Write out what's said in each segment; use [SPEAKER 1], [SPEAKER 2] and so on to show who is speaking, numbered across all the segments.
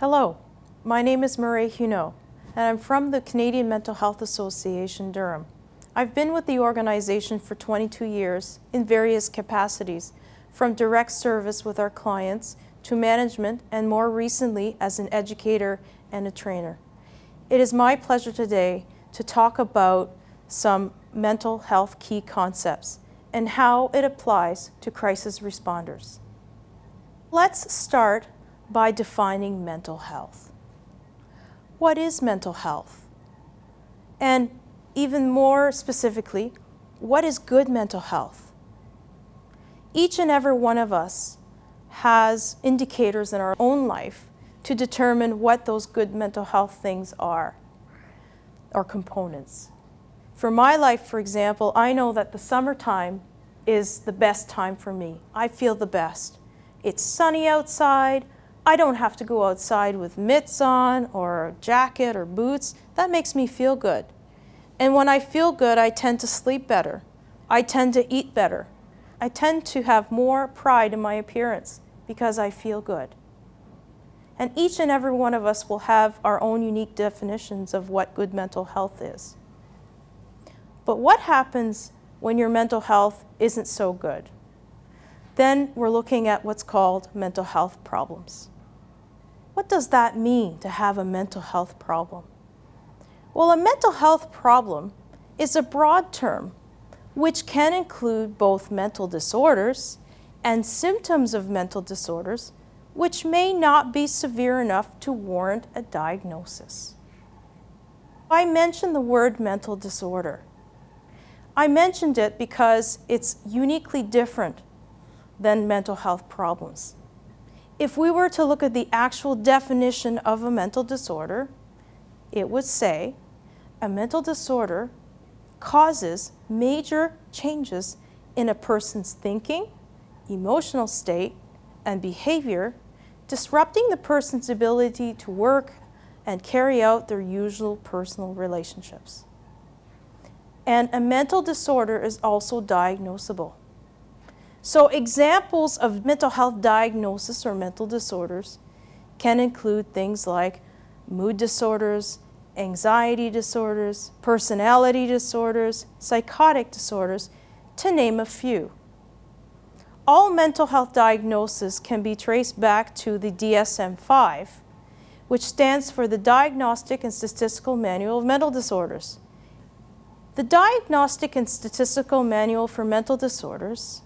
[SPEAKER 1] Hello, my name is Murray Huneau, and I'm from the Canadian Mental Health Association Durham. I've been with the organization for 22 years in various capacities, from direct service with our clients to management, and more recently as an educator and a trainer. It is my pleasure today to talk about some mental health key concepts and how it applies to crisis responders. Let's start by defining mental health. What is mental health? And even more specifically, what is good mental health? Each and every one of us has indicators in our own life to determine what those good mental health things are or components. For my life, for example, I know that the summertime is the best time for me. I feel the best. It's sunny outside. I don't have to go outside with mitts on or a jacket or boots. That makes me feel good. And when I feel good, I tend to sleep better. I tend to eat better. I tend to have more pride in my appearance because I feel good. And each and every one of us will have our own unique definitions of what good mental health is. But what happens when your mental health isn't so good? Then we're looking at what's called mental health problems. What does that mean to have a mental health problem? Well, a mental health problem is a broad term which can include both mental disorders and symptoms of mental disorders which may not be severe enough to warrant a diagnosis. I mentioned the word mental disorder. I mentioned it because it's uniquely different than mental health problems. If we were to look at the actual definition of a mental disorder, it would say a mental disorder causes major changes in a person's thinking, emotional state, and behavior, disrupting the person's ability to work and carry out their usual personal relationships. And a mental disorder is also diagnosable. So, examples of mental health diagnosis or mental disorders can include things like mood disorders, anxiety disorders, personality disorders, psychotic disorders, to name a few. All mental health diagnoses can be traced back to the DSM 5, which stands for the Diagnostic and Statistical Manual of Mental Disorders. The Diagnostic and Statistical Manual for Mental Disorders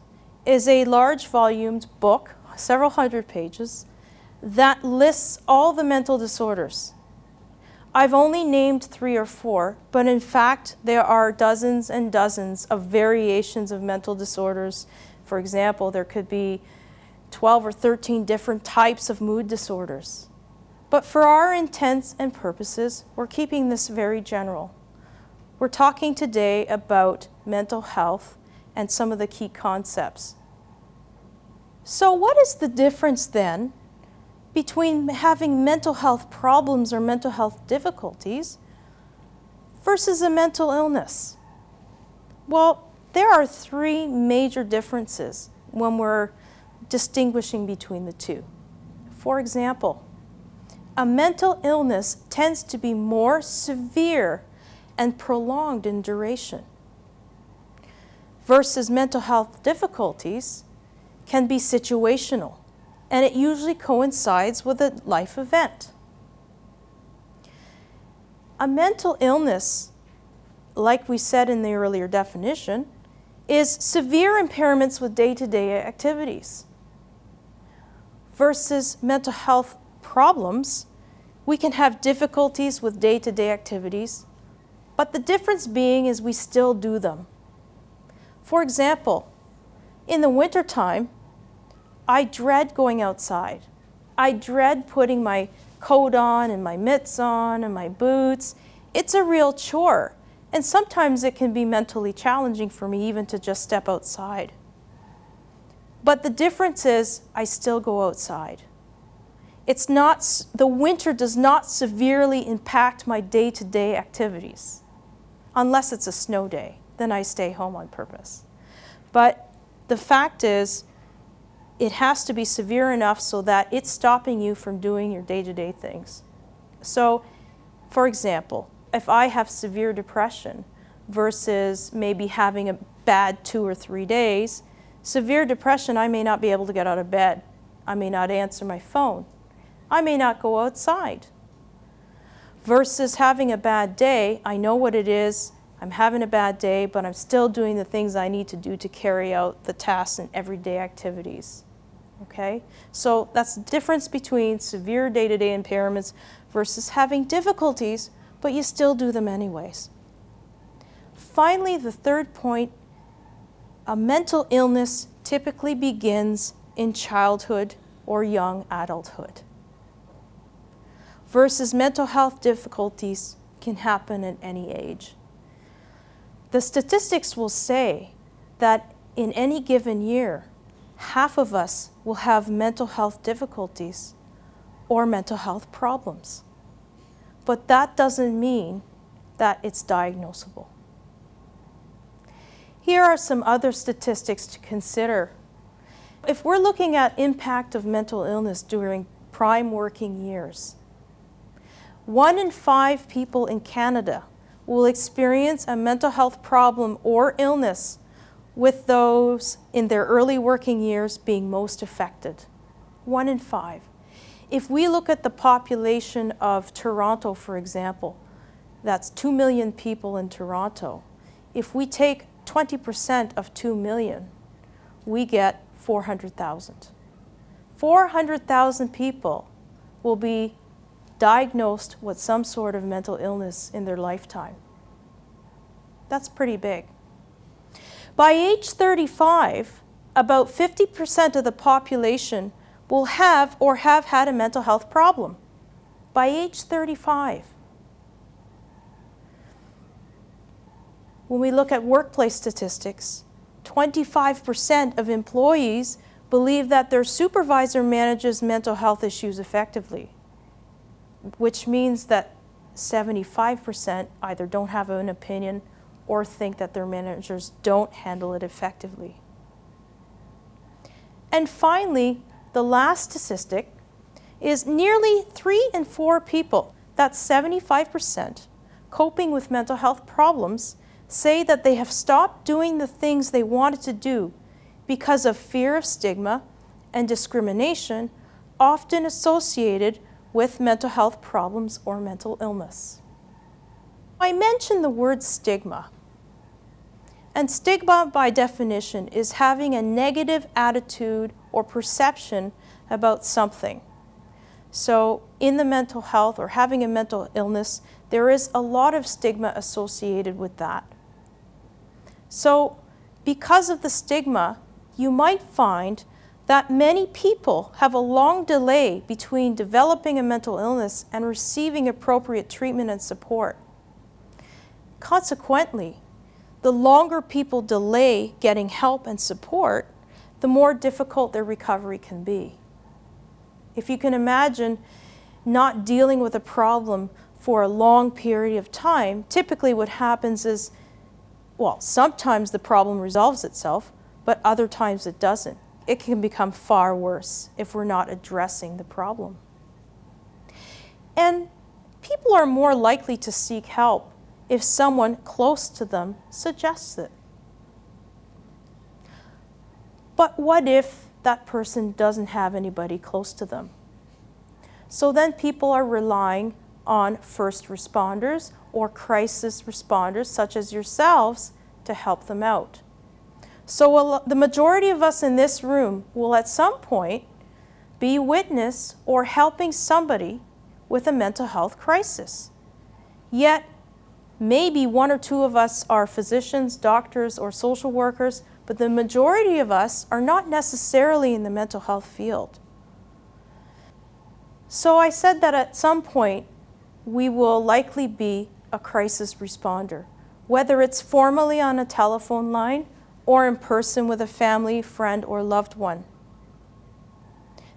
[SPEAKER 1] is a large volumed book, several hundred pages, that lists all the mental disorders. I've only named three or four, but in fact, there are dozens and dozens of variations of mental disorders. For example, there could be 12 or 13 different types of mood disorders. But for our intents and purposes, we're keeping this very general. We're talking today about mental health and some of the key concepts. So, what is the difference then between having mental health problems or mental health difficulties versus a mental illness? Well, there are three major differences when we're distinguishing between the two. For example, a mental illness tends to be more severe and prolonged in duration versus mental health difficulties can be situational, and it usually coincides with a life event. A mental illness, like we said in the earlier definition, is severe impairments with day to day activities. Versus mental health problems, we can have difficulties with day to day activities, but the difference being is we still do them. For example, in the wintertime, I dread going outside. I dread putting my coat on and my mitts on and my boots. It's a real chore. And sometimes it can be mentally challenging for me even to just step outside. But the difference is I still go outside. It's not, the winter does not severely impact my day to day activities, unless it's a snow day. Then I stay home on purpose. But the fact is, it has to be severe enough so that it's stopping you from doing your day to day things. So, for example, if I have severe depression versus maybe having a bad two or three days, severe depression, I may not be able to get out of bed. I may not answer my phone. I may not go outside. Versus having a bad day, I know what it is. I'm having a bad day, but I'm still doing the things I need to do to carry out the tasks and everyday activities. Okay? So that's the difference between severe day to day impairments versus having difficulties, but you still do them anyways. Finally, the third point a mental illness typically begins in childhood or young adulthood, versus mental health difficulties can happen at any age. The statistics will say that in any given year, half of us will have mental health difficulties or mental health problems. But that doesn't mean that it's diagnosable. Here are some other statistics to consider. If we're looking at impact of mental illness during prime working years, one in five people in Canada will experience a mental health problem or illness, with those in their early working years being most affected. One in five. If we look at the population of Toronto, for example, that's 2 million people in Toronto. If we take 20% of 2 million, we get 400,000. 400,000 people will be diagnosed with some sort of mental illness in their lifetime. That's pretty big. By age 35, about 50% of the population will have or have had a mental health problem. By age 35. When we look at workplace statistics, 25% of employees believe that their supervisor manages mental health issues effectively which means that 75% either don't have an opinion or think that their managers don't handle it effectively. And finally, the last statistic is nearly three in four people, that's 75%, coping with mental health problems, say that they have stopped doing the things they wanted to do because of fear of stigma and discrimination, often associated with mental health problems or mental illness. I mentioned the word stigma. And stigma, by definition, is having a negative attitude or perception about something. So, in the mental health or having a mental illness, there is a lot of stigma associated with that. So, because of the stigma, you might find that many people have a long delay between developing a mental illness and receiving appropriate treatment and support. Consequently, the longer people delay getting help and support, the more difficult their recovery can be. If you can imagine not dealing with a problem for a long period of time, typically what happens is, well, sometimes the problem resolves itself, but other times it doesn't it can become far worse if we're not addressing the problem. And people are more likely to seek help if someone close to them suggests it. But what if that person doesn't have anybody close to them? So then people are relying on first responders or crisis responders, such as yourselves, to help them out. So the majority of us in this room will at some point be witness or helping somebody with a mental health crisis. Yet, maybe one or two of us are physicians, doctors, or social workers, but the majority of us are not necessarily in the mental health field. So I said that at some point we will likely be a crisis responder, whether it's formally on a telephone line or in person with a family, friend, or loved one.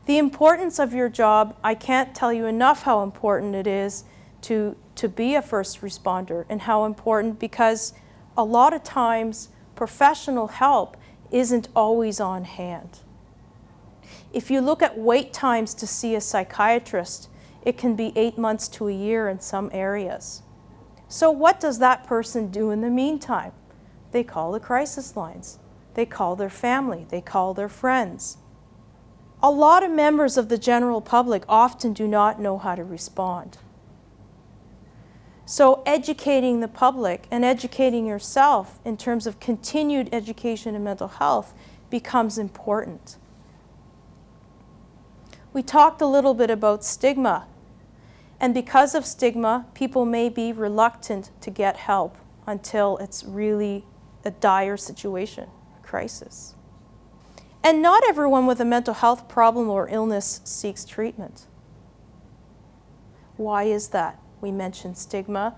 [SPEAKER 1] The importance of your job, I can't tell you enough how important it is to, to be a first responder and how important because a lot of times professional help isn't always on hand. If you look at wait times to see a psychiatrist, it can be eight months to a year in some areas. So, what does that person do in the meantime? They call the crisis lines, they call their family, they call their friends. A lot of members of the general public often do not know how to respond. So, educating the public and educating yourself in terms of continued education in mental health becomes important. We talked a little bit about stigma. And because of stigma, people may be reluctant to get help until it's really a dire situation, a crisis. And not everyone with a mental health problem or illness seeks treatment. Why is that? We mentioned stigma.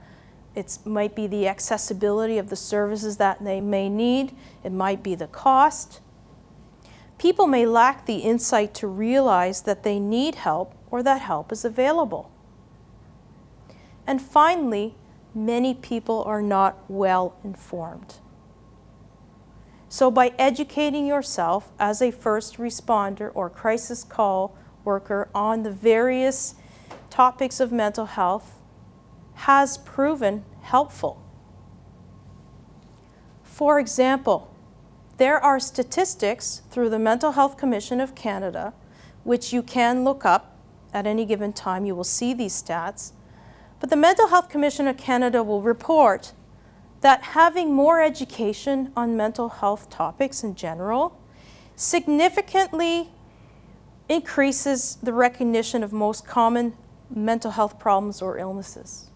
[SPEAKER 1] It might be the accessibility of the services that they may need, it might be the cost. People may lack the insight to realize that they need help or that help is available. And finally, many people are not well informed. So, by educating yourself as a first responder or crisis call worker on the various topics of mental health, has proven helpful. For example, there are statistics through the Mental Health Commission of Canada, which you can look up at any given time. You will see these stats. But the Mental Health Commission of Canada will report that having more education on mental health topics in general significantly increases the recognition of most common mental health problems or illnesses.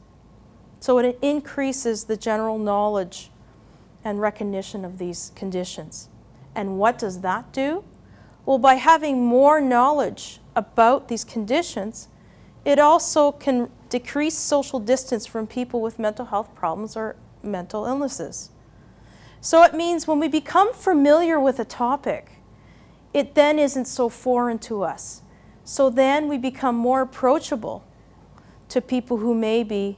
[SPEAKER 1] So it increases the general knowledge and recognition of these conditions. And what does that do? Well, by having more knowledge about these conditions, it also can decrease social distance from people with mental health problems or mental illnesses. So it means when we become familiar with a topic, it then isn't so foreign to us. So then we become more approachable to people who may be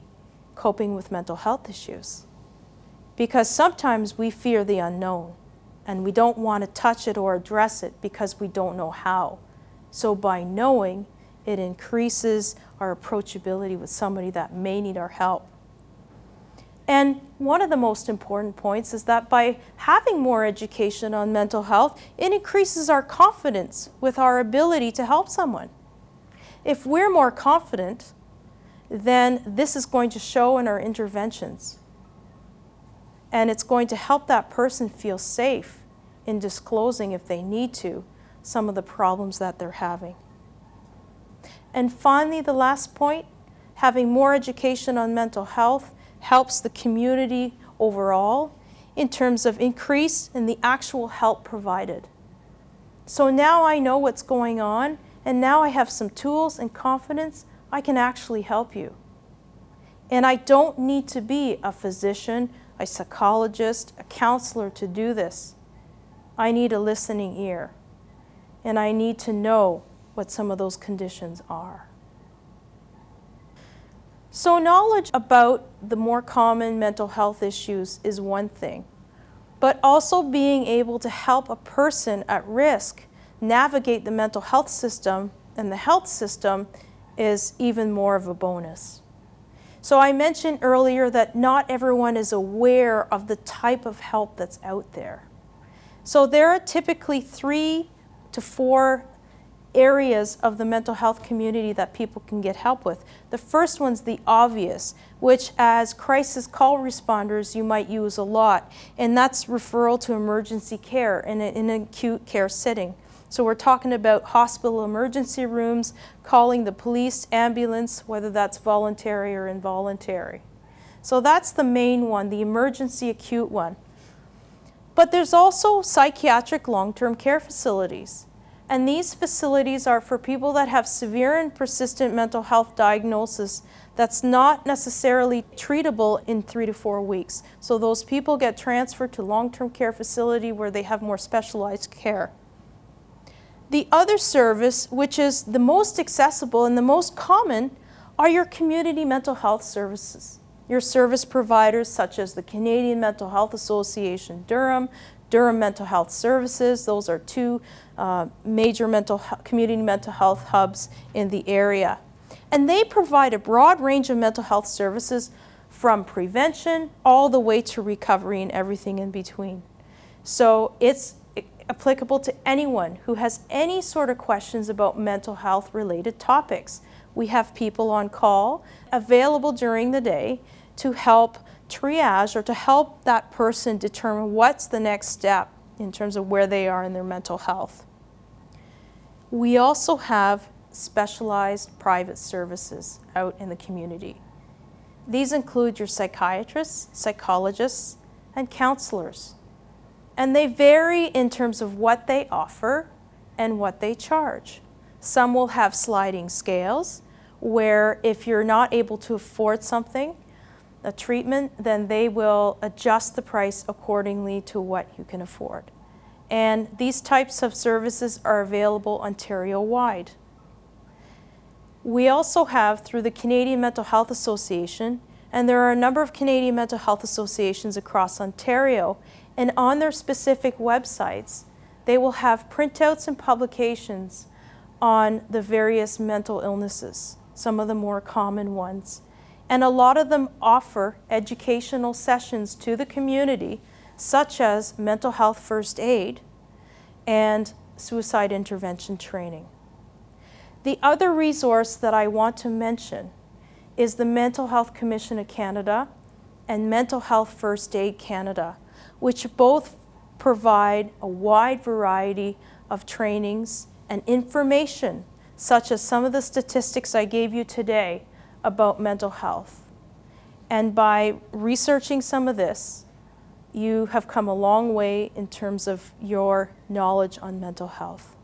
[SPEAKER 1] coping with mental health issues. Because sometimes we fear the unknown and we don't want to touch it or address it because we don't know how. So by knowing, it increases our approachability with somebody that may need our help. And one of the most important points is that by having more education on mental health, it increases our confidence with our ability to help someone. If we're more confident, then this is going to show in our interventions. And it's going to help that person feel safe in disclosing, if they need to, some of the problems that they're having. And finally, the last point having more education on mental health helps the community overall in terms of increase in the actual help provided. So now I know what's going on, and now I have some tools and confidence I can actually help you. And I don't need to be a physician, a psychologist, a counselor to do this. I need a listening ear. And I need to know what some of those conditions are. So, knowledge about the more common mental health issues is one thing, but also being able to help a person at risk navigate the mental health system and the health system is even more of a bonus. So, I mentioned earlier that not everyone is aware of the type of help that's out there. So, there are typically three to four areas of the mental health community that people can get help with. The first one's the obvious, which as crisis call responders you might use a lot, and that's referral to emergency care in, an acute care setting. So we're talking about hospital emergency rooms, calling the police, ambulance, whether that's voluntary or involuntary. So that's the main one, the emergency acute one. But there's also psychiatric long term care facilities. And these facilities are for people that have severe and persistent mental health diagnosis that's not necessarily treatable in three to four weeks. So those people get transferred to long term care facility where they have more specialized care. The other service, which is the most accessible and the most common, are your community mental health services. Your service providers, such as the Canadian Mental Health Association Durham, Durham Mental Health Services, those are two uh, major mental community mental health hubs in the area. And they provide a broad range of mental health services from prevention all the way to recovery and everything in between. So it's applicable to anyone who has any sort of questions about mental health related topics. We have people on call available during the day to help triage or to help that person determine what's the next step in terms of where they are in their mental health. We also have specialized private services out in the community. These include your psychiatrists, psychologists, and counselors. And they vary in terms of what they offer and what they charge. Some will have sliding scales, where if you're not able to afford something, a treatment, then they will adjust the price accordingly to what you can afford. And these types of services are available Ontario wide. We also have, through the Canadian Mental Health Association, and there are a number of Canadian mental health associations across Ontario, and on their specific websites, they will have printouts and publications on the various mental illnesses, some of the more common ones. And a lot of them offer educational sessions to the community, such as mental health first aid and suicide intervention training. The other resource that I want to mention is the Mental Health Commission of Canada and Mental Health First Aid Canada, which both provide a wide variety of trainings and information, such as some of the statistics I gave you today about mental health. And by researching some of this, you have come a long way in terms of your knowledge on mental health.